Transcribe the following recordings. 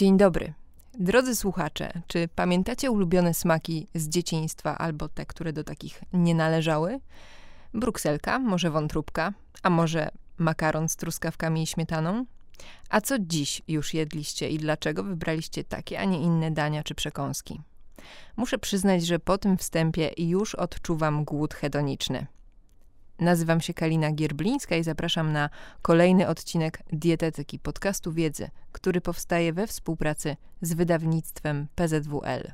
Dzień dobry. Drodzy słuchacze, czy pamiętacie ulubione smaki z dzieciństwa albo te, które do takich nie należały? Brukselka, może wątróbka, a może makaron z truskawkami i śmietaną? A co dziś już jedliście i dlaczego wybraliście takie, a nie inne dania czy przekąski? Muszę przyznać, że po tym wstępie już odczuwam głód hedoniczny. Nazywam się Kalina Gierblińska i zapraszam na kolejny odcinek Dietetyki podcastu wiedzy, który powstaje we współpracy z wydawnictwem PZWL.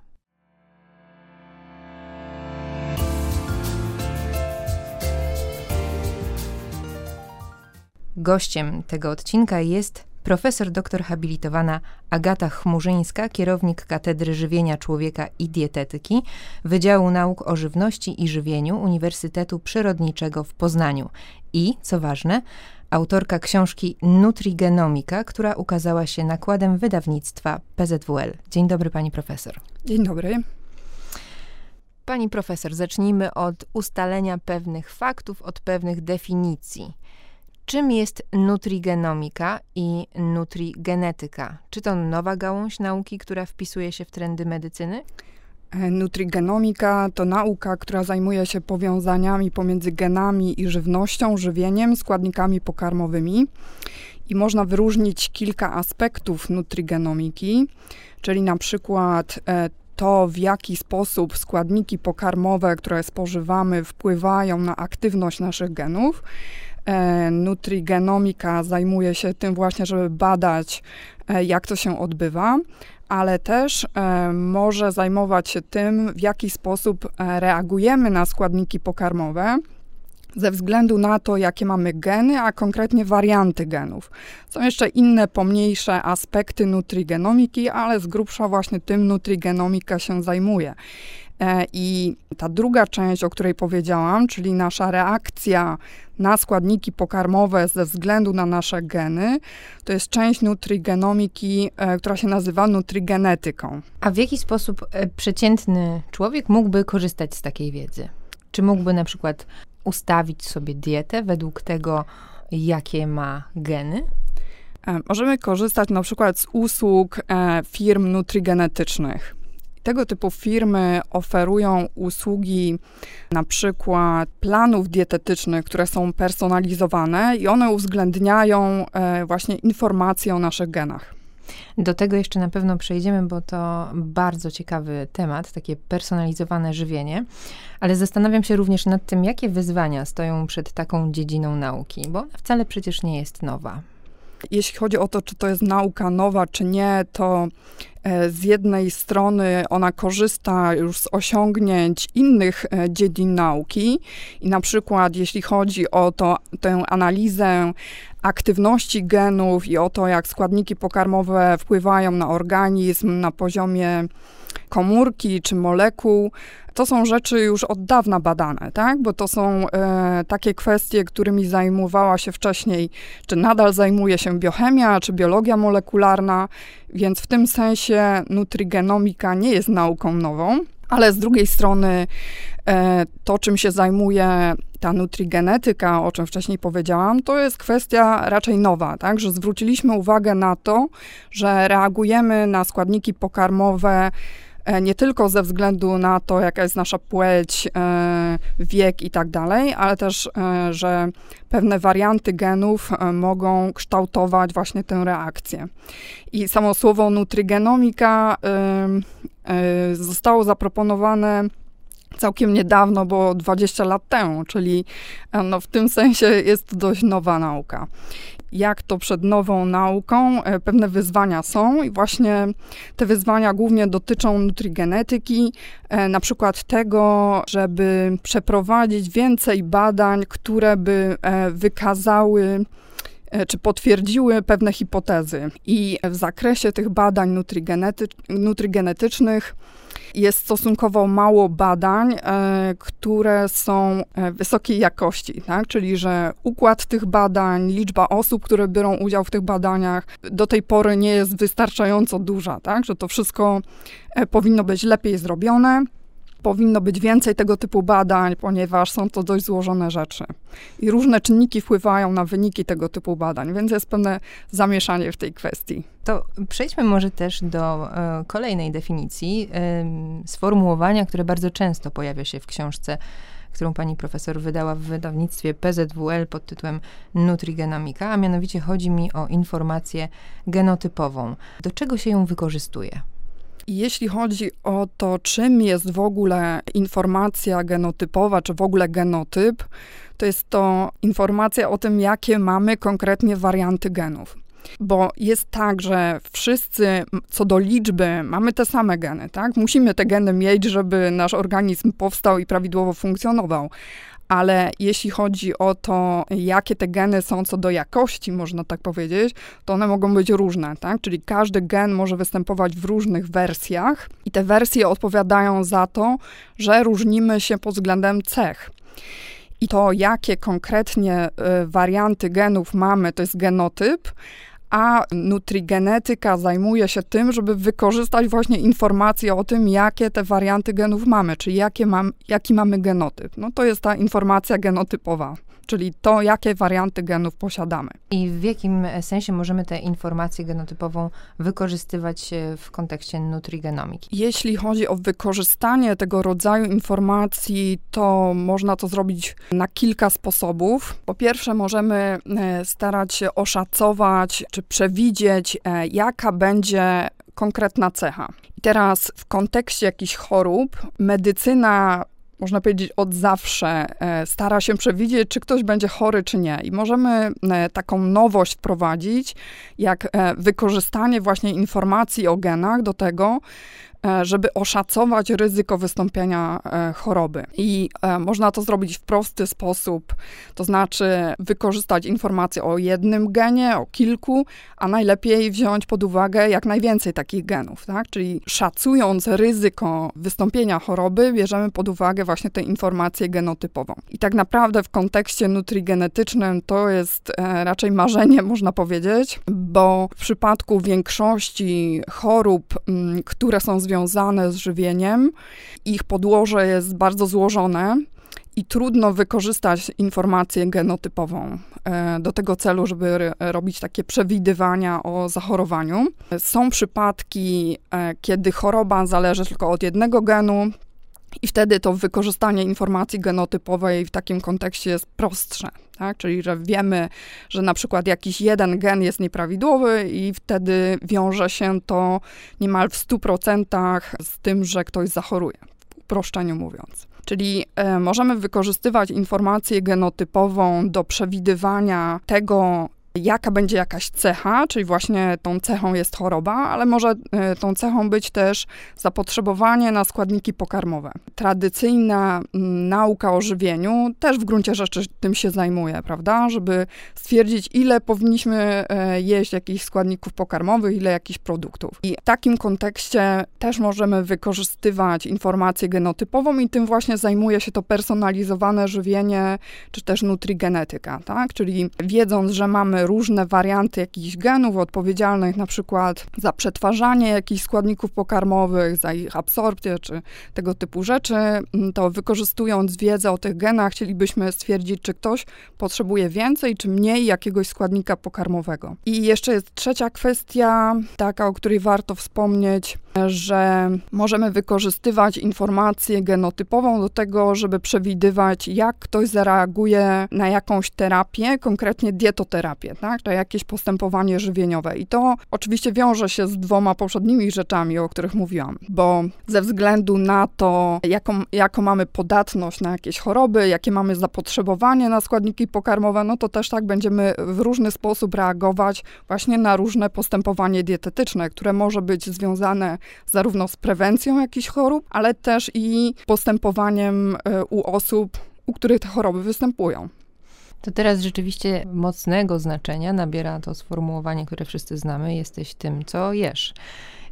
Gościem tego odcinka jest profesor doktor habilitowana Agata Chmurzyńska, kierownik Katedry Żywienia Człowieka i Dietetyki Wydziału Nauk o Żywności i Żywieniu Uniwersytetu Przyrodniczego w Poznaniu i, co ważne, autorka książki Nutrigenomika, która ukazała się nakładem wydawnictwa PZWL. Dzień dobry, pani profesor. Dzień dobry. Pani profesor, zacznijmy od ustalenia pewnych faktów, od pewnych definicji. Czym jest nutrigenomika i nutrigenetyka? Czy to nowa gałąź nauki, która wpisuje się w trendy medycyny? E, nutrigenomika to nauka, która zajmuje się powiązaniami pomiędzy genami i żywnością, żywieniem, składnikami pokarmowymi. I można wyróżnić kilka aspektów nutrigenomiki, czyli na przykład e, to, w jaki sposób składniki pokarmowe, które spożywamy, wpływają na aktywność naszych genów. E, nutrigenomika zajmuje się tym właśnie, żeby badać, e, jak to się odbywa, ale też e, może zajmować się tym, w jaki sposób reagujemy na składniki pokarmowe ze względu na to, jakie mamy geny, a konkretnie warianty genów. Są jeszcze inne pomniejsze aspekty nutrigenomiki, ale z grubsza właśnie tym nutrigenomika się zajmuje. E, I ta druga część, o której powiedziałam, czyli nasza reakcja na składniki pokarmowe ze względu na nasze geny, to jest część nutrigenomiki, e, która się nazywa nutrigenetyką. A w jaki sposób e, przeciętny człowiek mógłby korzystać z takiej wiedzy? Czy mógłby na przykład ustawić sobie dietę według tego, jakie ma geny? Możemy korzystać na przykład z usług firm nutrigenetycznych. Tego typu firmy oferują usługi, na przykład planów dietetycznych, które są personalizowane i one uwzględniają e, właśnie informacje o naszych genach. Do tego jeszcze na pewno przejdziemy, bo to bardzo ciekawy temat, takie personalizowane żywienie. Ale zastanawiam się również nad tym, jakie wyzwania stoją przed taką dziedziną nauki, bo ona wcale przecież nie jest nowa. Jeśli chodzi o to, czy to jest nauka nowa, czy nie, to e, z jednej strony ona korzysta już z osiągnięć innych e, dziedzin nauki i na przykład jeśli chodzi o to, tę analizę aktywności genów i o to, jak składniki pokarmowe wpływają na organizm na poziomie komórki czy molekuł, to są rzeczy już od dawna badane, tak? Bo to są e, takie kwestie, którymi zajmowała się wcześniej, czy nadal zajmuje się biochemia, czy biologia molekularna, więc w tym sensie nutrigenomika nie jest nauką nową. Ale z drugiej strony, e, to czym się zajmuje ta nutrigenetyka, o czym wcześniej powiedziałam, to jest kwestia raczej nowa, tak? Że zwróciliśmy uwagę na to, że reagujemy na składniki pokarmowe nie tylko ze względu na to, jaka jest nasza płeć, e, wiek i tak dalej, ale też, e, że pewne warianty genów mogą kształtować właśnie tę reakcję. I samo słowo nutrigenomika zostało zaproponowane całkiem niedawno, bo 20 lat temu, czyli no, w tym sensie jest to dość nowa nauka jak to przed nową nauką. E, pewne wyzwania są i właśnie te wyzwania głównie dotyczą nutrigenetyki, e, na przykład tego, żeby przeprowadzić więcej badań, które by e, wykazały czy potwierdziły pewne hipotezy. I w zakresie tych badań nutrigenety, nutrigenetycznych jest stosunkowo mało badań, e, które są e, wysokiej jakości, tak? czyli że układ tych badań, liczba osób, które biorą udział w tych badaniach, do tej pory nie jest wystarczająco duża, tak? że to wszystko e, powinno być lepiej zrobione. Powinno być więcej tego typu badań, ponieważ są to dość złożone rzeczy. I różne czynniki wpływają na wyniki tego typu badań, więc jest pewne zamieszanie w tej kwestii. To przejdźmy może też do e, kolejnej definicji, e, sformułowania, które bardzo często pojawia się w książce którą pani profesor wydała w wydawnictwie PZWL pod tytułem Nutrigenomika, a mianowicie chodzi mi o informację genotypową. Do czego się ją wykorzystuje? Jeśli chodzi o to, czym jest w ogóle informacja genotypowa, czy w ogóle genotyp, to jest to informacja o tym, jakie mamy konkretnie warianty genów. Bo jest tak, że wszyscy co do liczby mamy te same geny, tak? Musimy te geny mieć, żeby nasz organizm powstał i prawidłowo funkcjonował ale jeśli chodzi o to, jakie te geny są co do jakości, można tak powiedzieć, to one mogą być różne, tak? Czyli każdy gen może występować w różnych wersjach i te wersje odpowiadają za to, że różnimy się pod względem cech. I to, jakie konkretnie y, warianty genów mamy, to jest genotyp, a nutrigenetyka zajmuje się tym, żeby wykorzystać właśnie informacje o tym, jakie te warianty genów mamy, czyli jakie mam, jaki mamy genotyp. No to jest ta informacja genotypowa czyli to, jakie warianty genów posiadamy. I w jakim sensie możemy tę informację genotypową wykorzystywać w kontekście nutrigenomiki? Jeśli chodzi o wykorzystanie tego rodzaju informacji, to można to zrobić na kilka sposobów. Po pierwsze, możemy e, starać się oszacować czy przewidzieć, e, jaka będzie konkretna cecha. I teraz w kontekście jakichś chorób medycyna można powiedzieć, od zawsze e, stara się przewidzieć, czy ktoś będzie chory, czy nie. I możemy e, taką nowość wprowadzić, jak e, wykorzystanie właśnie informacji o genach do tego, żeby oszacować ryzyko wystąpienia e, choroby. I e, można to zrobić w prosty sposób, to znaczy wykorzystać informacje o jednym genie, o kilku, a najlepiej wziąć pod uwagę jak najwięcej takich genów, tak? Czyli szacując ryzyko wystąpienia choroby, bierzemy pod uwagę właśnie tę informację genotypową. I tak naprawdę w kontekście nutrigenetycznym to jest raczej marzenie, można powiedzieć, bo w przypadku większości chorób, które są związane związane z żywieniem. Ich podłoże jest bardzo złożone i trudno wykorzystać informację genotypową e, do tego celu, żeby robić takie przewidywania o zachorowaniu. Są przypadki, e, kiedy choroba zależy tylko od jednego genu, i wtedy to wykorzystanie informacji genotypowej w takim kontekście jest prostsze. Tak? Czyli, że wiemy, że na przykład jakiś jeden gen jest nieprawidłowy i wtedy wiąże się to niemal w 100% z tym, że ktoś zachoruje, w uproszczeniu mówiąc. Czyli e, możemy wykorzystywać informację genotypową do przewidywania tego, jaka będzie jakaś cecha, czyli właśnie tą cechą jest choroba, ale może e, tą cechą być też zapotrzebowanie na składniki pokarmowe. Tradycyjna mm, nauka o żywieniu też w gruncie rzeczy tym się zajmuje, prawda? Żeby stwierdzić, ile powinniśmy e, jeść jakichś składników pokarmowych, ile jakichś produktów. I w takim kontekście też możemy wykorzystywać informację genotypową i tym właśnie zajmuje się to personalizowane żywienie, czy też nutrigenetyka, tak? Czyli wiedząc, że mamy różne warianty jakichś genów odpowiedzialnych na przykład za przetwarzanie jakichś składników pokarmowych, za ich absorpcję czy tego typu rzeczy, mm, to wykorzystując wiedzę o tych genach, chcielibyśmy stwierdzić, czy ktoś potrzebuje więcej czy mniej jakiegoś składnika pokarmowego. I jeszcze jest trzecia kwestia, taka, o której warto wspomnieć, że możemy wykorzystywać informację genotypową do tego, żeby przewidywać, jak ktoś zareaguje na jakąś terapię, konkretnie dietoterapię tak? To jakieś postępowanie żywieniowe. I to oczywiście wiąże się z dwoma poprzednimi rzeczami, o których mówiłam, bo ze względu na to, jaką, jaką mamy podatność na jakieś choroby, jakie mamy zapotrzebowanie na składniki pokarmowe, no to też tak będziemy w różny sposób reagować właśnie na różne postępowanie dietetyczne, które może być związane zarówno z prewencją jakichś chorób, ale też i postępowaniem e, u osób, u których te choroby występują. To teraz rzeczywiście mocnego znaczenia nabiera to sformułowanie, które wszyscy znamy: jesteś tym, co jesz.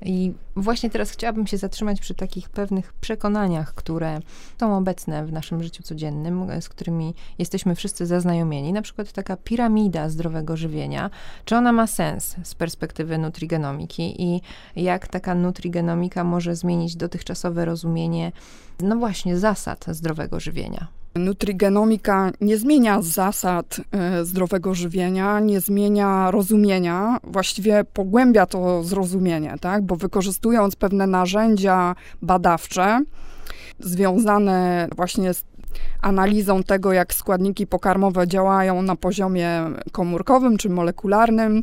I właśnie teraz chciałabym się zatrzymać przy takich pewnych przekonaniach, które są obecne w naszym życiu codziennym, z którymi jesteśmy wszyscy zaznajomieni. Na przykład taka piramida zdrowego żywienia. Czy ona ma sens z perspektywy nutrigenomiki i jak taka nutrigenomika może zmienić dotychczasowe rozumienie, no właśnie, zasad zdrowego żywienia? Nutrigenomika nie zmienia zasad e, zdrowego żywienia, nie zmienia rozumienia, właściwie pogłębia to zrozumienie, tak? bo wykorzystując pewne narzędzia badawcze związane właśnie z analizą tego, jak składniki pokarmowe działają na poziomie komórkowym czy molekularnym,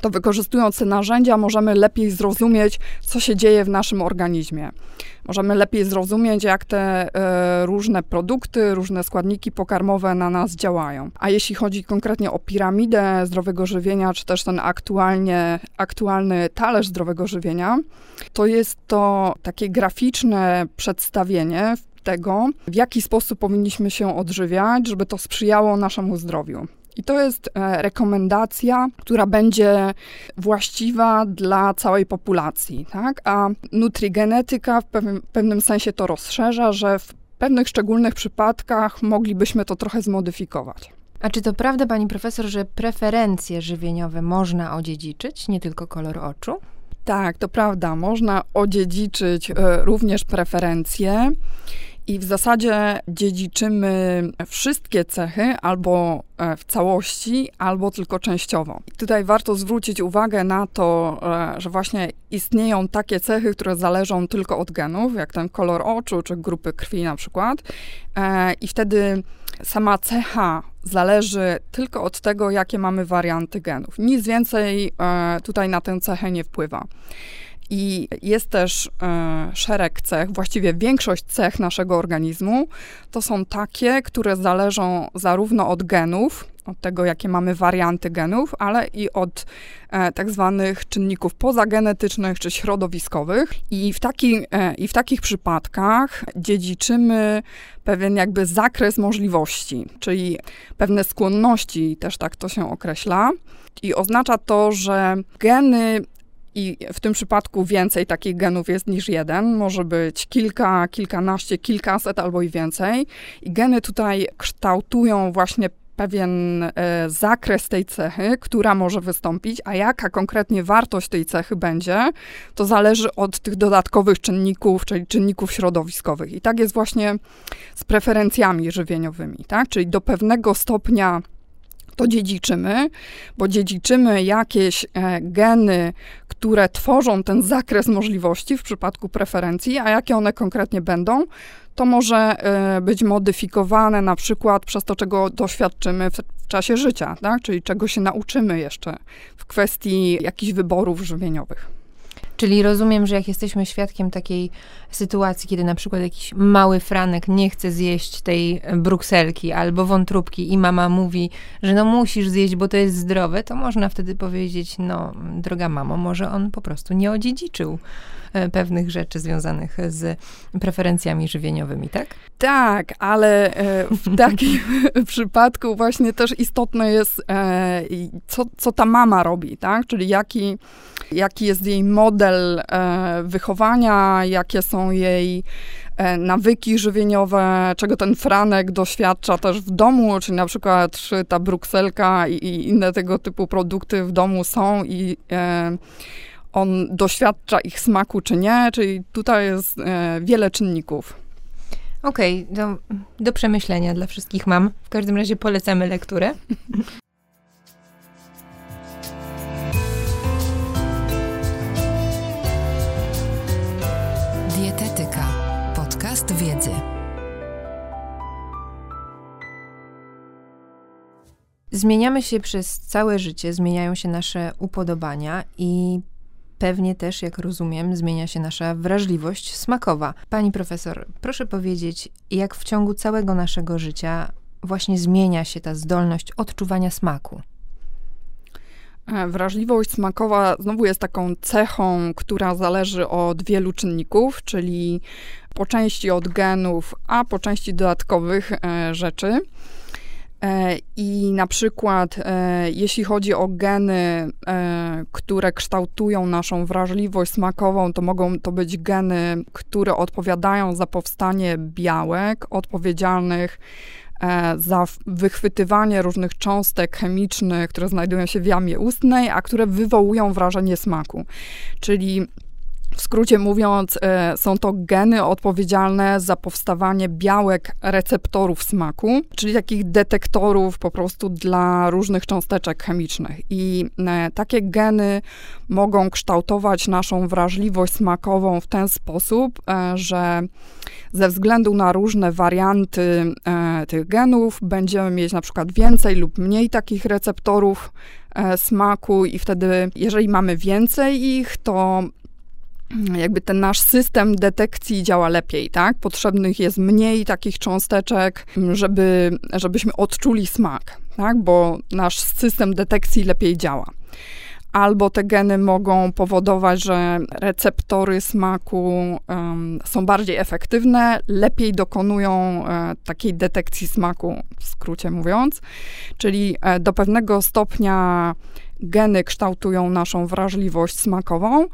to wykorzystując te narzędzia możemy lepiej zrozumieć, co się dzieje w naszym organizmie. Możemy lepiej zrozumieć, jak te e, różne produkty, różne składniki pokarmowe na nas działają. A jeśli chodzi konkretnie o piramidę zdrowego żywienia, czy też ten aktualnie, aktualny talerz zdrowego żywienia, to jest to takie graficzne przedstawienie tego, w jaki sposób powinniśmy się odżywiać, żeby to sprzyjało naszemu zdrowiu. I to jest e, rekomendacja, która będzie właściwa dla całej populacji, tak? A nutrigenetyka w pewnym, pewnym sensie to rozszerza, że w pewnych szczególnych przypadkach moglibyśmy to trochę zmodyfikować. A czy to prawda, pani profesor, że preferencje żywieniowe można odziedziczyć, nie tylko kolor oczu? Tak, to prawda. Można odziedziczyć e, również preferencje i w zasadzie dziedziczymy wszystkie cechy albo e, w całości, albo tylko częściowo. tutaj warto zwrócić uwagę na to, e, że właśnie istnieją takie cechy, które zależą tylko od genów, jak ten kolor oczu czy grupy krwi na przykład. E, I wtedy sama cecha zależy tylko od tego, jakie mamy warianty genów. Nic więcej tutaj na tę cechę nie wpływa. I jest też e, szereg cech, właściwie większość cech naszego organizmu to są takie, które zależą zarówno od genów, od tego, jakie mamy warianty genów, ale i od e, tak zwanych czynników pozagenetycznych czy środowiskowych. I w, taki, e, I w takich przypadkach dziedziczymy pewien jakby zakres możliwości, czyli pewne skłonności, też tak to się określa. I oznacza to, że geny i w tym przypadku więcej takich genów jest niż jeden. Może być kilka, kilkanaście, kilkaset albo i więcej. I geny tutaj kształtują właśnie pewien e, zakres tej cechy, która może wystąpić, a jaka konkretnie wartość tej cechy będzie, to zależy od tych dodatkowych czynników, czyli czynników środowiskowych. I tak jest właśnie z preferencjami żywieniowymi, tak? Czyli do pewnego stopnia to dziedziczymy, bo dziedziczymy jakieś e, geny, które tworzą ten zakres możliwości w przypadku preferencji, a jakie one konkretnie będą, to może e, być modyfikowane na przykład przez to, czego doświadczymy w, w czasie życia, tak? czyli czego się nauczymy jeszcze w kwestii jakichś wyborów żywieniowych. Czyli rozumiem, że jak jesteśmy świadkiem takiej sytuacji, kiedy na przykład jakiś mały Franek nie chce zjeść tej brukselki albo wątróbki i mama mówi, że no musisz zjeść, bo to jest zdrowe, to można wtedy powiedzieć, no droga mamo, może on po prostu nie odziedziczył. e, pewnych rzeczy związanych z preferencjami żywieniowymi, tak? Tak, ale e, w takim przypadku właśnie też istotne jest, e, co, co ta mama robi, tak? Czyli jaki, jaki jest jej model e, wychowania, jakie są jej nawyki żywieniowe, czego ten Franek doświadcza też w domu, czy na przykład czy ta brukselka i, i inne tego typu produkty w domu są i on doświadcza ich smaku, czy nie, czyli tutaj jest wiele czynników. Okej, okay, do, do przemyślenia dla wszystkich mam. W każdym razie polecamy lekturę. Dietetyka. Podcast wiedzy. Zmieniamy się przez całe życie, zmieniają się nasze upodobania i pewnie też, jak rozumiem, zmienia się nasza wrażliwość smakowa. Pani profesor, proszę powiedzieć, jak w ciągu całego naszego życia właśnie zmienia się ta zdolność odczuwania smaku? E, wrażliwość smakowa znowu jest taką cechą, która zależy od wielu czynników, czyli po części od genów, a po części dodatkowych e, rzeczy. E, I na przykład, e, jeśli chodzi o geny, e, które kształtują naszą wrażliwość smakową, to mogą to być geny, które odpowiadają za powstanie białek, odpowiedzialnych za wychwytywanie różnych cząstek chemicznych, które znajdują się w jamie ustnej, a które wywołują wrażenie smaku. Czyli w skrócie mówiąc, e, są to geny odpowiedzialne za powstawanie białek receptorów smaku, czyli takich detektorów po prostu dla różnych cząsteczek chemicznych. I e, takie geny mogą kształtować naszą wrażliwość smakową w ten sposób, e, że ze względu na różne warianty tych genów będziemy mieć na przykład więcej lub mniej takich receptorów smaku i wtedy, jeżeli mamy więcej ich, to jakby ten nasz system detekcji działa lepiej, tak? Potrzebnych jest mniej takich cząsteczek, żeby, żebyśmy odczuli smak, tak? Bo nasz system detekcji lepiej działa. Albo te geny mogą powodować, że receptory smaku um, są bardziej efektywne, lepiej dokonują e, takiej detekcji smaku, w skrócie mówiąc. Czyli e, do pewnego stopnia geny kształtują naszą wrażliwość smakową,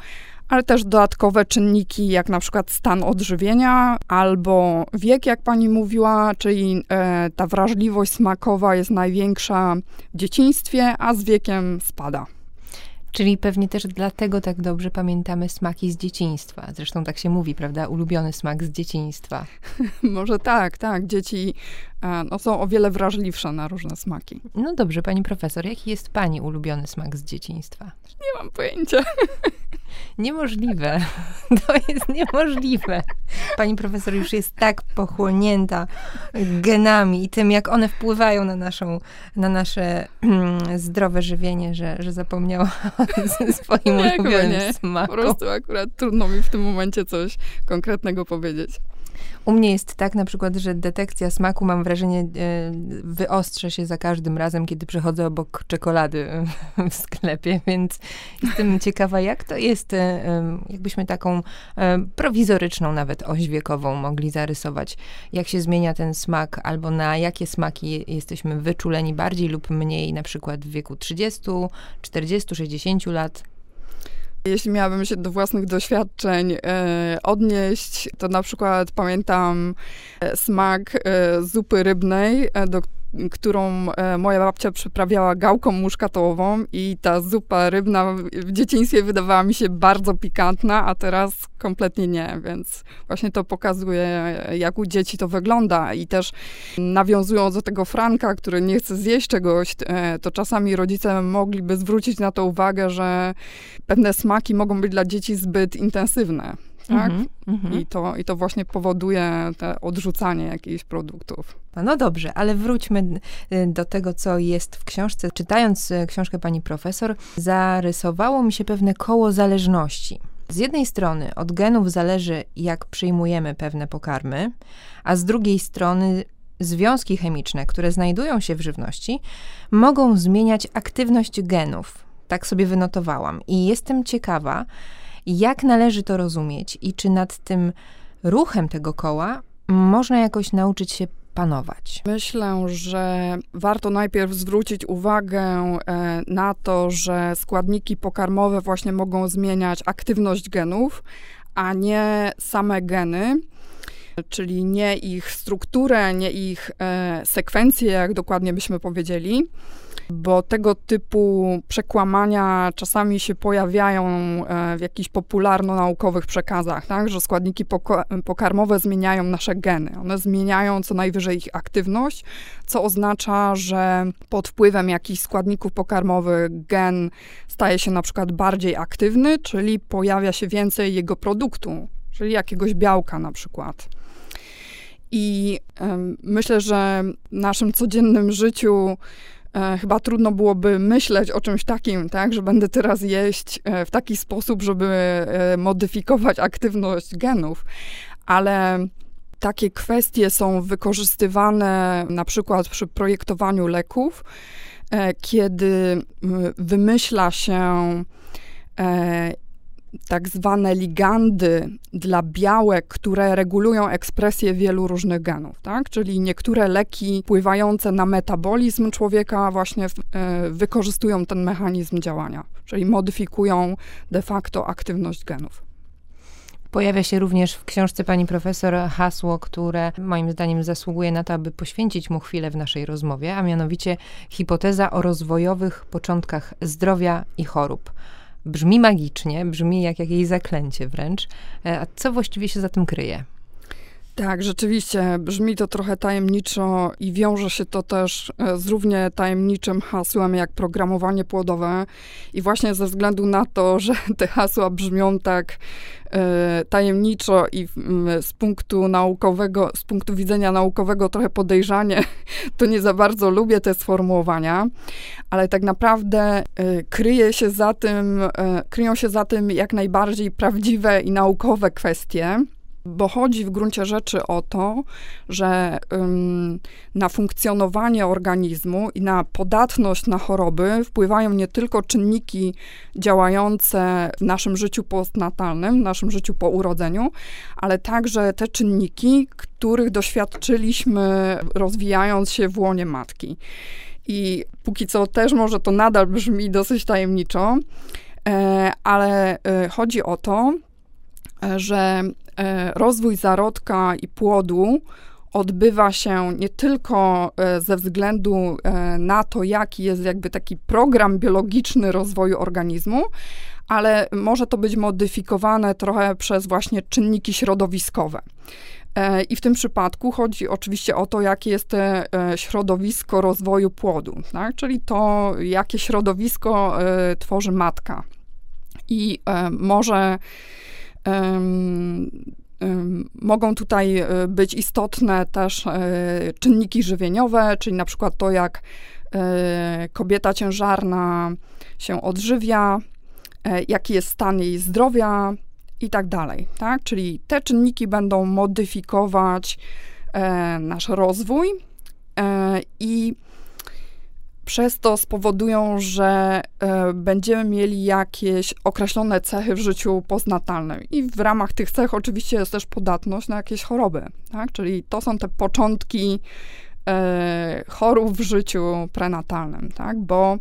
ale też dodatkowe czynniki, jak na przykład stan odżywienia albo wiek, jak pani mówiła, czyli e, ta wrażliwość smakowa jest największa w dzieciństwie, a z wiekiem spada. Czyli pewnie też dlatego tak dobrze pamiętamy smaki z dzieciństwa. Zresztą tak się mówi, prawda? Ulubiony smak z dzieciństwa. Może tak, tak. Dzieci no, są o wiele wrażliwsze na różne smaki. No dobrze, pani profesor, jaki jest pani ulubiony smak z dzieciństwa? Nie mam pojęcia. Niemożliwe. To jest niemożliwe. Pani profesor już jest tak pochłonięta genami i tym, jak one wpływają na, naszą, na nasze mm, zdrowe żywienie, że, że zapomniała o swoim nie, ulubionym nie. smaku. Po prostu akurat trudno mi w tym momencie coś konkretnego powiedzieć. U mnie jest tak na przykład, że detekcja smaku, mam wrażenie, e, wyostrza się za każdym razem, kiedy przechodzę obok czekolady w sklepie, więc jestem ciekawa, jak to jest, e, jakbyśmy taką e, prowizoryczną nawet oś wiekową mogli zarysować, jak się zmienia ten smak, albo na jakie smaki jesteśmy wyczuleni bardziej lub mniej, na przykład w wieku 30, 40, 60 lat. Jeśli miałabym się do własnych doświadczeń e, odnieść, to na przykład pamiętam e, smak e, zupy rybnej, do którą e, moja babcia przyprawiała gałką muszkatołową i ta zupa rybna w dzieciństwie wydawała mi się bardzo pikantna, a teraz kompletnie nie, więc właśnie to pokazuje, jak u dzieci to wygląda. I też nawiązując do tego Franka, który nie chce zjeść czegoś, e, to czasami rodzice mogliby zwrócić na to uwagę, że pewne smaki mogą być dla dzieci zbyt intensywne tak? Mm -hmm. I, to, I to właśnie powoduje te odrzucanie jakichś produktów. No dobrze, ale wróćmy y, do tego, co jest w książce. Czytając y, książkę pani profesor, zarysowało mi się pewne koło zależności. Z jednej strony od genów zależy, jak przyjmujemy pewne pokarmy, a z drugiej strony związki chemiczne, które znajdują się w żywności, mogą zmieniać aktywność genów. Tak sobie wynotowałam. I jestem ciekawa, jak należy to rozumieć i czy nad tym ruchem tego koła można jakoś nauczyć się panować? Myślę, że warto najpierw zwrócić uwagę e, na to, że składniki pokarmowe właśnie mogą zmieniać aktywność genów, a nie same geny czyli nie ich strukturę, nie ich e, sekwencję, jak dokładnie byśmy powiedzieli bo tego typu przekłamania czasami się pojawiają e, w jakichś popularno-naukowych przekazach, tak? że składniki pokarmowe zmieniają nasze geny. One zmieniają co najwyżej ich aktywność, co oznacza, że pod wpływem jakichś składników pokarmowych gen staje się na przykład bardziej aktywny, czyli pojawia się więcej jego produktu, czyli jakiegoś białka na przykład. I myślę, że w naszym codziennym życiu e, chyba trudno byłoby myśleć o czymś takim, tak, że będę teraz jeść e, w taki sposób, żeby e, modyfikować aktywność genów, ale takie kwestie są wykorzystywane na przykład przy projektowaniu leków, kiedy wymyśla się tak zwane ligandy dla białek, które regulują ekspresję wielu różnych genów, tak? Czyli niektóre leki wpływające na metabolizm człowieka właśnie e, wykorzystują ten mechanizm działania, czyli modyfikują de facto aktywność genów. Pojawia się również w książce pani profesor hasło, które moim zdaniem zasługuje na to, aby poświęcić mu chwilę w naszej rozmowie, a mianowicie hipoteza o rozwojowych początkach zdrowia i chorób. Brzmi magicznie, brzmi jak jakieś zaklęcie wręcz. E, a co właściwie się za tym kryje? Tak, rzeczywiście brzmi to trochę tajemniczo i wiąże się to też e, z równie tajemniczym hasłem jak programowanie płodowe. I właśnie ze względu na to, że te hasła brzmią tak e, tajemniczo i z punktu naukowego, z punktu widzenia naukowego trochę podejrzanie, to nie za bardzo lubię te sformułowania, ale tak naprawdę e, kryje się za tym, kryją się za tym jak najbardziej prawdziwe i naukowe kwestie bo chodzi w gruncie rzeczy o to, że ym, na funkcjonowanie organizmu i na podatność na choroby wpływają nie tylko czynniki działające w naszym życiu postnatalnym, w naszym życiu po urodzeniu, ale także te czynniki, których doświadczyliśmy rozwijając się w łonie matki. I póki co też może to nadal brzmi dosyć tajemniczo, e, ale e, chodzi o to, e, że rozwój zarodka i płodu odbywa się nie tylko e, ze względu e, na to, jaki jest jakby taki program biologiczny rozwoju organizmu, ale może to być modyfikowane trochę przez właśnie czynniki środowiskowe. I w tym przypadku chodzi oczywiście o to, jakie jest środowisko rozwoju płodu, tak? czyli to, jakie środowisko tworzy matka. I może Mogą tutaj e, być istotne też e, czynniki żywieniowe, czyli na przykład to, jak e, kobieta ciężarna się odżywia, jaki jest stan jej zdrowia i tak dalej. Tak? Czyli te czynniki będą modyfikować nasz rozwój i przez to spowodują, że e, będziemy mieli jakieś określone cechy w życiu postnatalnym. I w ramach tych cech oczywiście jest też podatność na jakieś choroby. Tak? Czyli to są te początki e, chorób w życiu prenatalnym, tak? bo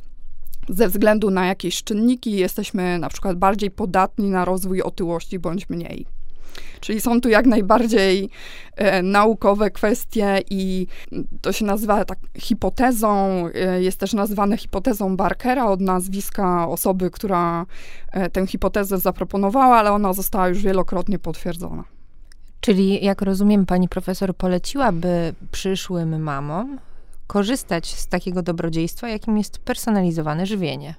ze względu na jakieś czynniki jesteśmy na przykład bardziej podatni na rozwój otyłości bądź mniej. Czyli są tu jak najbardziej e, naukowe kwestie i to się nazywa tak hipotezą, e, jest też nazywane hipotezą Barkera od nazwiska osoby, która e, tę hipotezę zaproponowała, ale ona została już wielokrotnie potwierdzona. Czyli, jak rozumiem, pani profesor poleciłaby przyszłym mamom korzystać z takiego dobrodziejstwa, jakim jest personalizowane żywienie.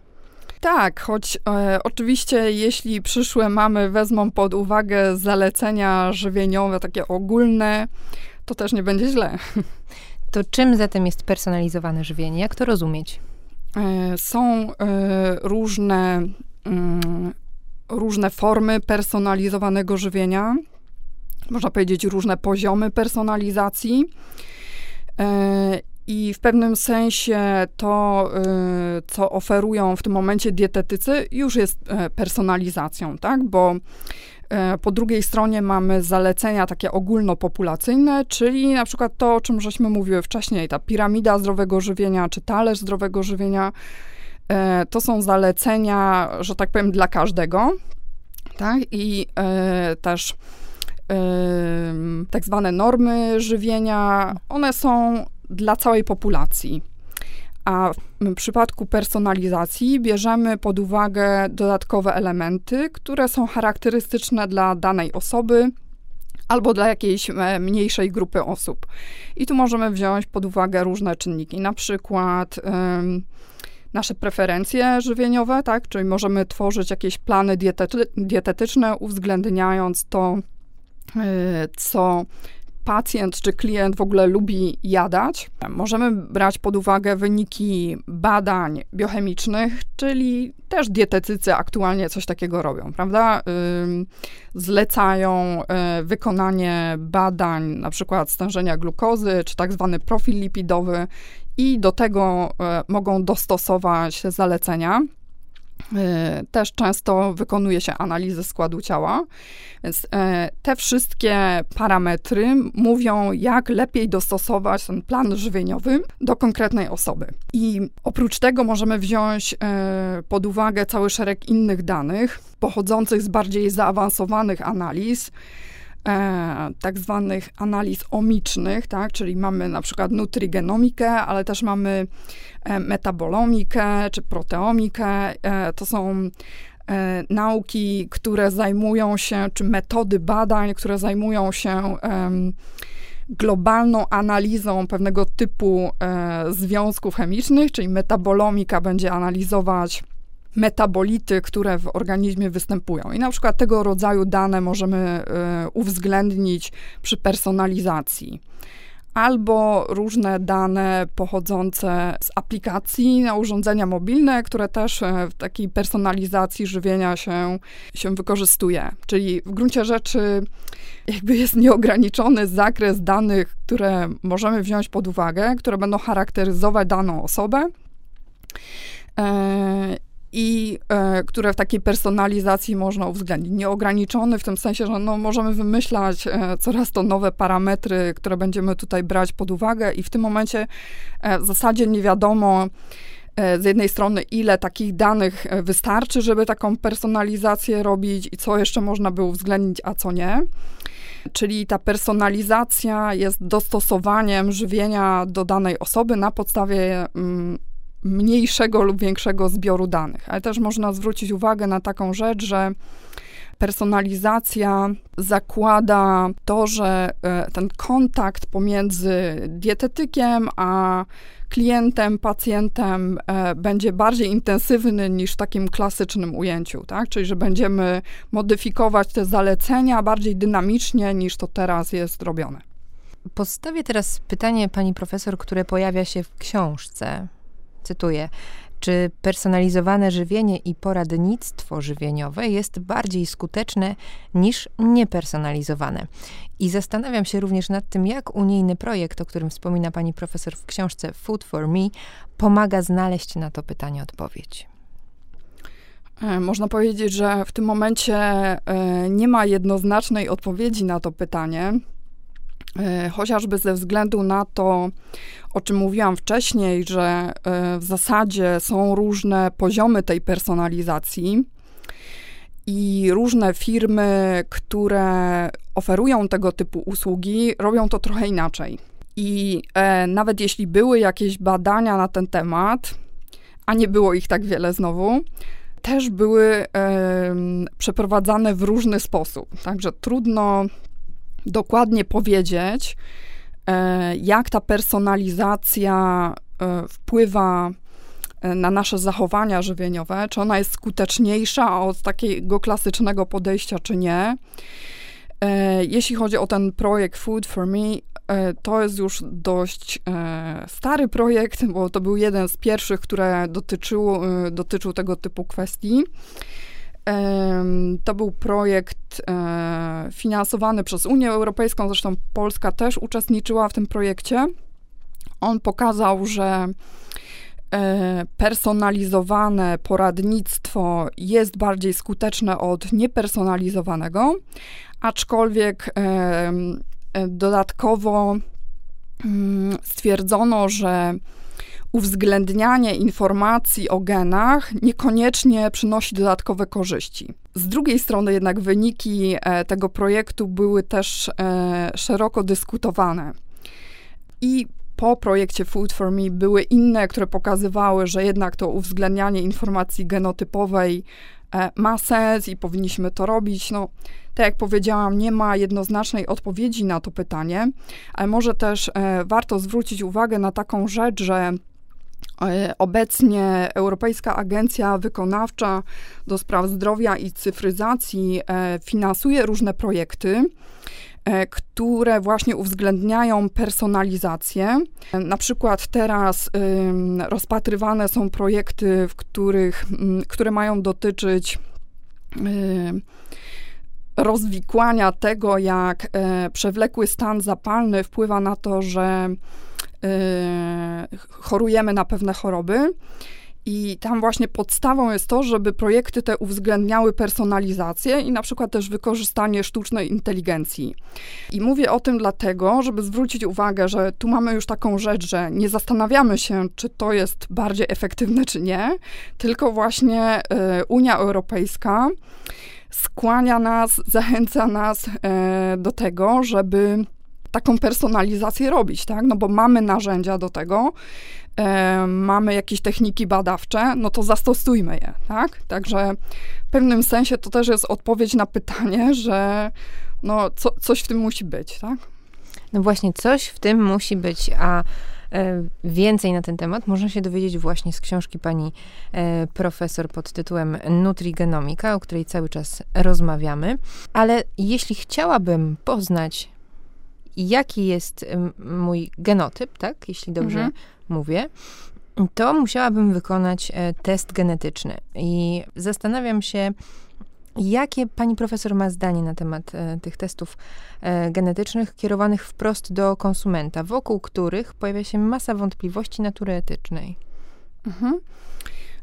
Tak, choć e, oczywiście jeśli przyszłe mamy wezmą pod uwagę zalecenia żywieniowe, takie ogólne, to też nie będzie źle. To czym zatem jest personalizowane żywienie? Jak to rozumieć? E, są e, różne, mm, różne formy personalizowanego żywienia, można powiedzieć różne poziomy personalizacji. I w pewnym sensie to, y, co oferują w tym momencie dietetycy, już jest e, personalizacją, tak? Bo e, po drugiej stronie mamy zalecenia takie ogólnopopulacyjne, czyli na przykład to, o czym żeśmy mówiły wcześniej, ta piramida zdrowego żywienia czy talerz zdrowego żywienia. E, to są zalecenia, że tak powiem, dla każdego, tak? I też tak zwane normy żywienia, one są dla całej populacji. A w przypadku personalizacji bierzemy pod uwagę dodatkowe elementy, które są charakterystyczne dla danej osoby albo dla jakiejś e, mniejszej grupy osób. I tu możemy wziąć pod uwagę różne czynniki, na przykład um, nasze preferencje żywieniowe, tak? Czyli możemy tworzyć jakieś plany dietety dietetyczne, uwzględniając to, e, co pacjent czy klient w ogóle lubi jadać. Możemy brać pod uwagę wyniki badań biochemicznych, czyli też dietetycy aktualnie coś takiego robią, prawda? Zlecają y, wykonanie badań, na przykład stężenia glukozy, czy tak zwany profil lipidowy i do tego y, mogą dostosować zalecenia. Też często wykonuje się analizę składu ciała, więc te wszystkie parametry mówią, jak lepiej dostosować ten plan żywieniowy do konkretnej osoby. I oprócz tego możemy wziąć pod uwagę cały szereg innych danych pochodzących z bardziej zaawansowanych analiz, e, tak zwanych analiz omicznych, tak? czyli mamy na przykład nutrigenomikę, ale też mamy e, metabolomikę czy proteomikę. E, to są e, nauki, które zajmują się, czy metody badań, które zajmują się globalną analizą pewnego typu e, związków chemicznych, czyli metabolomika będzie analizować metabolity, które w organizmie występują. I na przykład tego rodzaju dane możemy y, uwzględnić przy personalizacji. Albo różne dane pochodzące z aplikacji na urządzenia mobilne, które też e, w takiej personalizacji żywienia się, się wykorzystuje. Czyli w gruncie rzeczy jakby jest nieograniczony zakres danych, które możemy wziąć pod uwagę, które będą charakteryzować daną osobę. I e, które w takiej personalizacji można uwzględnić. Nieograniczony w tym sensie, że no, możemy wymyślać e, coraz to nowe parametry, które będziemy tutaj brać pod uwagę i w tym momencie e, w zasadzie nie wiadomo, e, z jednej strony, ile takich danych e, wystarczy, żeby taką personalizację robić i co jeszcze można by uwzględnić, a co nie. Czyli ta personalizacja jest dostosowaniem żywienia do danej osoby na podstawie mm, mniejszego lub większego zbioru danych. Ale też można zwrócić uwagę na taką rzecz, że personalizacja zakłada to, że e, ten kontakt pomiędzy dietetykiem a klientem, pacjentem e, będzie bardziej intensywny niż w takim klasycznym ujęciu, tak? Czyli, że będziemy modyfikować te zalecenia bardziej dynamicznie niż to teraz jest robione. Postawię teraz pytanie pani profesor, które pojawia się w książce cytuję, czy personalizowane żywienie i poradnictwo żywieniowe jest bardziej skuteczne niż niepersonalizowane. I zastanawiam się również nad tym, jak unijny projekt, o którym wspomina pani profesor w książce Food for Me, pomaga znaleźć na to pytanie odpowiedź. E, można powiedzieć, że w tym momencie e, nie ma jednoznacznej odpowiedzi na to pytanie. E, chociażby ze względu na to, o czym mówiłam wcześniej, że e, w zasadzie są różne poziomy tej personalizacji i różne firmy, które oferują tego typu usługi, robią to trochę inaczej. I e, nawet jeśli były jakieś badania na ten temat, a nie było ich tak wiele znowu, też były przeprowadzane w różny sposób. Także trudno dokładnie powiedzieć, e, jak ta personalizacja e, wpływa e, na nasze zachowania żywieniowe, czy ona jest skuteczniejsza od takiego klasycznego podejścia, czy nie. Jeśli chodzi o ten projekt Food for Me, to jest już dość stary projekt, bo to był jeden z pierwszych, które dotyczył, dotyczył tego typu kwestii. To był projekt e, finansowany przez Unię Europejską, zresztą Polska też uczestniczyła w tym projekcie. On pokazał, że e, personalizowane poradnictwo jest bardziej skuteczne od niepersonalizowanego, aczkolwiek e, dodatkowo mm, stwierdzono, że uwzględnianie informacji o genach niekoniecznie przynosi dodatkowe korzyści. Z drugiej strony jednak wyniki e, tego projektu były też e, szeroko dyskutowane. I po projekcie Food for Me były inne, które pokazywały, że jednak to uwzględnianie informacji genotypowej e, ma sens i powinniśmy to robić. No, tak jak powiedziałam, nie ma jednoznacznej odpowiedzi na to pytanie, ale może też warto zwrócić uwagę na taką rzecz, że obecnie Europejska Agencja Wykonawcza do Spraw Zdrowia i Cyfryzacji e, finansuje różne projekty, e, które właśnie uwzględniają personalizację. Na przykład teraz rozpatrywane są projekty, w których, które mają dotyczyć rozwikłania tego, jak przewlekły stan zapalny wpływa na to, że chorujemy na pewne choroby. I tam właśnie podstawą jest to, żeby projekty te uwzględniały personalizację i na przykład też wykorzystanie sztucznej inteligencji. I mówię o tym dlatego, żeby zwrócić uwagę, że tu mamy już taką rzecz, że nie zastanawiamy się, czy to jest bardziej efektywne, czy nie, tylko właśnie y, Unia Europejska skłania nas, zachęca nas y, do tego, żeby taką personalizację robić, tak? No bo mamy narzędzia do tego, e, mamy jakieś techniki badawcze, no to zastosujmy je, tak? Także w pewnym sensie to też jest odpowiedź na pytanie, że no co, coś w tym musi być, tak? No właśnie, coś w tym musi być, a e, Więcej na ten temat można się dowiedzieć właśnie z książki pani e, profesor pod tytułem Nutrigenomika, o której cały czas rozmawiamy. Ale jeśli chciałabym poznać jaki jest mój genotyp, tak, jeśli dobrze mhm. mówię, to musiałabym wykonać e, test genetyczny. I zastanawiam się, Jakie pani profesor ma zdanie na temat e, tych testów e, genetycznych kierowanych wprost do konsumenta, wokół których pojawia się masa wątpliwości natury etycznej? Mhm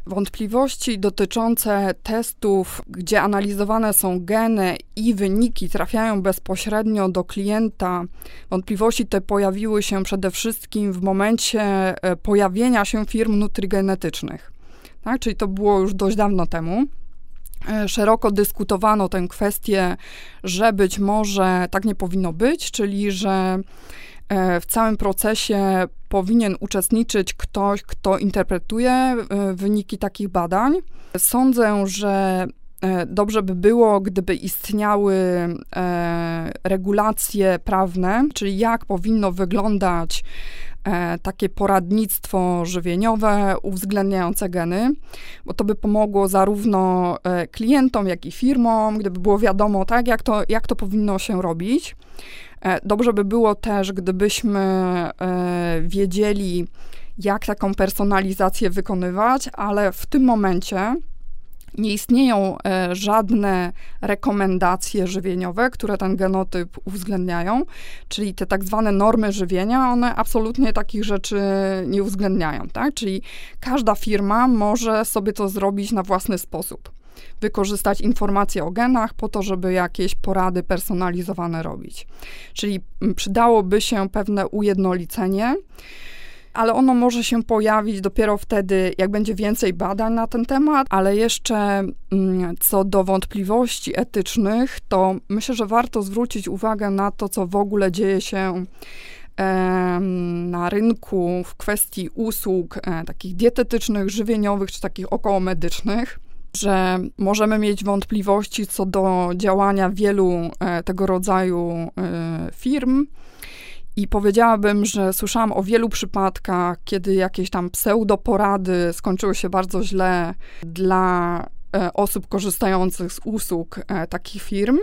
wątpliwości dotyczące testów, gdzie analizowane są geny i wyniki trafiają bezpośrednio do klienta, wątpliwości te pojawiły się przede wszystkim w momencie e, pojawienia się firm nutrigenetycznych. Tak? Czyli to było już dość dawno temu. E, szeroko dyskutowano tę kwestię, że być może tak nie powinno być, czyli że w całym procesie powinien uczestniczyć ktoś, kto interpretuje e, wyniki takich badań. Sądzę, że e, dobrze by było, gdyby istniały regulacje prawne, czyli jak powinno wyglądać takie poradnictwo żywieniowe uwzględniające geny, bo to by pomogło zarówno klientom, jak i firmom, gdyby było wiadomo, tak, jak to, jak to powinno się robić. E, dobrze by było też, gdybyśmy e, wiedzieli, jak taką personalizację wykonywać, ale w tym momencie nie istnieją e, żadne rekomendacje żywieniowe, które ten genotyp uwzględniają, czyli te tak zwane normy żywienia, one absolutnie takich rzeczy nie uwzględniają, tak? Czyli każda firma może sobie to zrobić na własny sposób wykorzystać informacje o genach po to, żeby jakieś porady personalizowane robić. Czyli przydałoby się pewne ujednolicenie ale ono może się pojawić dopiero wtedy, jak będzie więcej badań na ten temat, ale jeszcze mm, co do wątpliwości etycznych, to myślę, że warto zwrócić uwagę na to, co w ogóle dzieje się na rynku w kwestii usług e, takich dietetycznych, żywieniowych czy takich okołomedycznych że możemy mieć wątpliwości co do działania wielu e, tego rodzaju e, firm. I powiedziałabym, że słyszałam o wielu przypadkach, kiedy jakieś tam pseudoporady skończyły się bardzo źle dla e, osób korzystających z usług takich firm.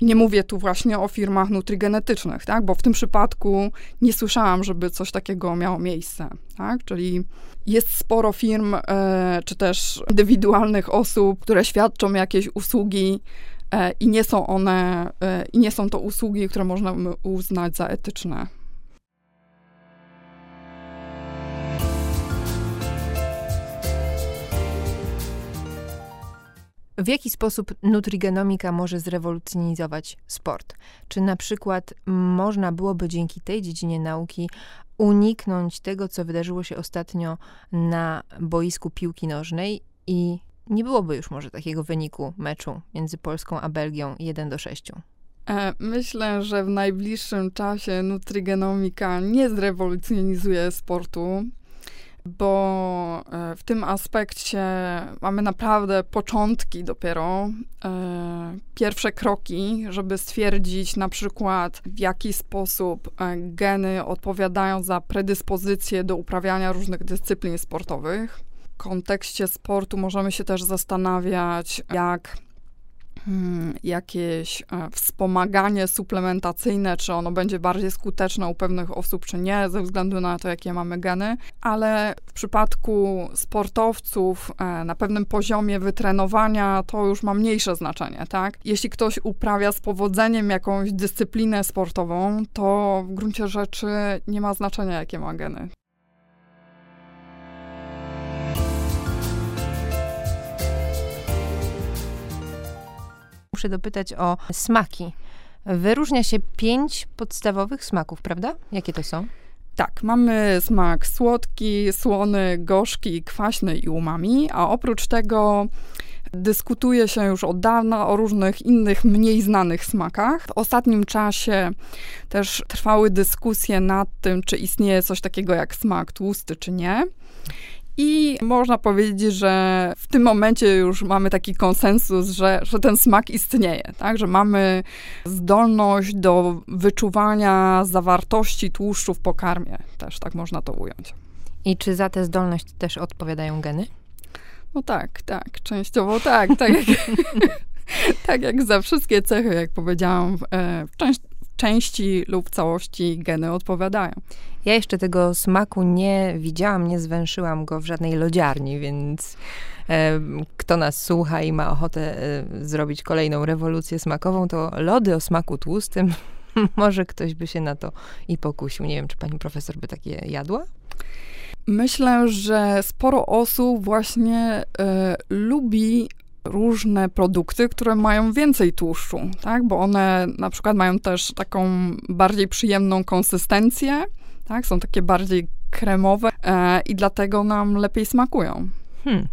Nie mówię tu właśnie o firmach nutrigenetycznych, tak? bo w tym przypadku nie słyszałam, żeby coś takiego miało miejsce. Tak? Czyli jest sporo firm, e, czy też indywidualnych osób, które świadczą jakieś usługi e, i nie są one, e, i nie są to usługi, które można uznać za etyczne. W jaki sposób nutrigenomika może zrewolucjonizować sport? Czy na przykład można byłoby dzięki tej dziedzinie nauki uniknąć tego, co wydarzyło się ostatnio na boisku piłki nożnej i nie byłoby już może takiego wyniku meczu między Polską a Belgią 1 do 6? E, myślę, że w najbliższym czasie nutrigenomika nie zrewolucjonizuje sportu bo e, w tym aspekcie mamy naprawdę początki dopiero, e, pierwsze kroki, żeby stwierdzić na przykład w jaki sposób geny odpowiadają za predyspozycje do uprawiania różnych dyscyplin sportowych. Kontekście sportu możemy się też zastanawiać, jak Hmm, jakieś e, wspomaganie suplementacyjne, czy ono będzie bardziej skuteczne u pewnych osób, czy nie, ze względu na to, jakie mamy geny, ale w przypadku sportowców e, na pewnym poziomie wytrenowania to już ma mniejsze znaczenie, tak? Jeśli ktoś uprawia z powodzeniem jakąś dyscyplinę sportową, to w gruncie rzeczy nie ma znaczenia, jakie ma geny. Muszę dopytać o smaki. Wyróżnia się pięć podstawowych smaków, prawda? Jakie to są? Tak, mamy smak słodki, słony, gorzki, kwaśny i umami, a oprócz tego dyskutuje się już od dawna o różnych innych, mniej znanych smakach. W ostatnim czasie też trwały dyskusje nad tym, czy istnieje coś takiego jak smak tłusty, czy nie. I można powiedzieć, że w tym momencie już mamy taki konsensus, że, że ten smak istnieje, tak? że mamy zdolność do wyczuwania zawartości tłuszczu w pokarmie, też tak można to ująć. I czy za tę zdolność też odpowiadają geny? No tak, tak, częściowo tak. Tak jak, tak jak za wszystkie cechy, jak powiedziałam, e, w, części, lub całości geny odpowiadają. Ja jeszcze tego smaku nie widziałam, nie zwęszyłam go w żadnej lodziarni, więc e, kto nas słucha i ma ochotę e, zrobić kolejną rewolucję smakową, to lody o smaku tłustym, może ktoś by się na to i pokusił. Nie wiem, czy pani profesor by takie jadła? Myślę, że sporo osób właśnie y, lubi różne produkty, które mają więcej tłuszczu, tak? Bo one na przykład mają też taką bardziej przyjemną konsystencję, tak? Są takie bardziej kremowe e, i dlatego nam lepiej smakują. Hmm.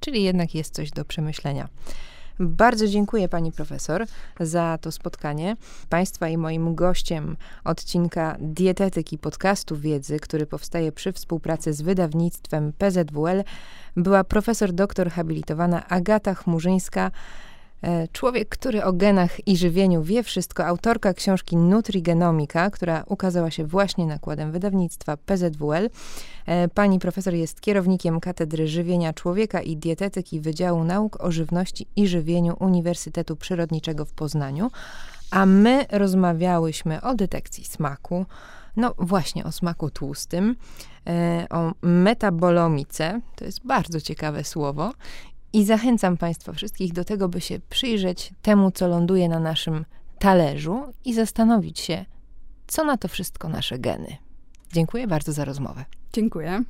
Czyli jednak jest coś do przemyślenia. Bardzo dziękuję pani profesor za to spotkanie. Państwa i moim gościem odcinka Dietetyki podcastu wiedzy, który powstaje przy współpracy z wydawnictwem PZWL, była profesor doktor habilitowana Agata Chmurzyńska, człowiek, który o genach i żywieniu wie wszystko, autorka książki Nutrigenomika, która ukazała się właśnie nakładem wydawnictwa PZWL. E, pani profesor jest kierownikiem Katedry Żywienia Człowieka i Dietetyki Wydziału Nauk o Żywności i Żywieniu Uniwersytetu Przyrodniczego w Poznaniu, a my rozmawiałyśmy o detekcji smaku, no właśnie o smaku tłustym, e, o metabolomice, to jest bardzo ciekawe słowo, i zachęcam Państwa wszystkich do tego, by się przyjrzeć temu, co ląduje na naszym talerzu i zastanowić się, co na to wszystko nasze geny. Dziękuję bardzo za rozmowę. Dziękuję.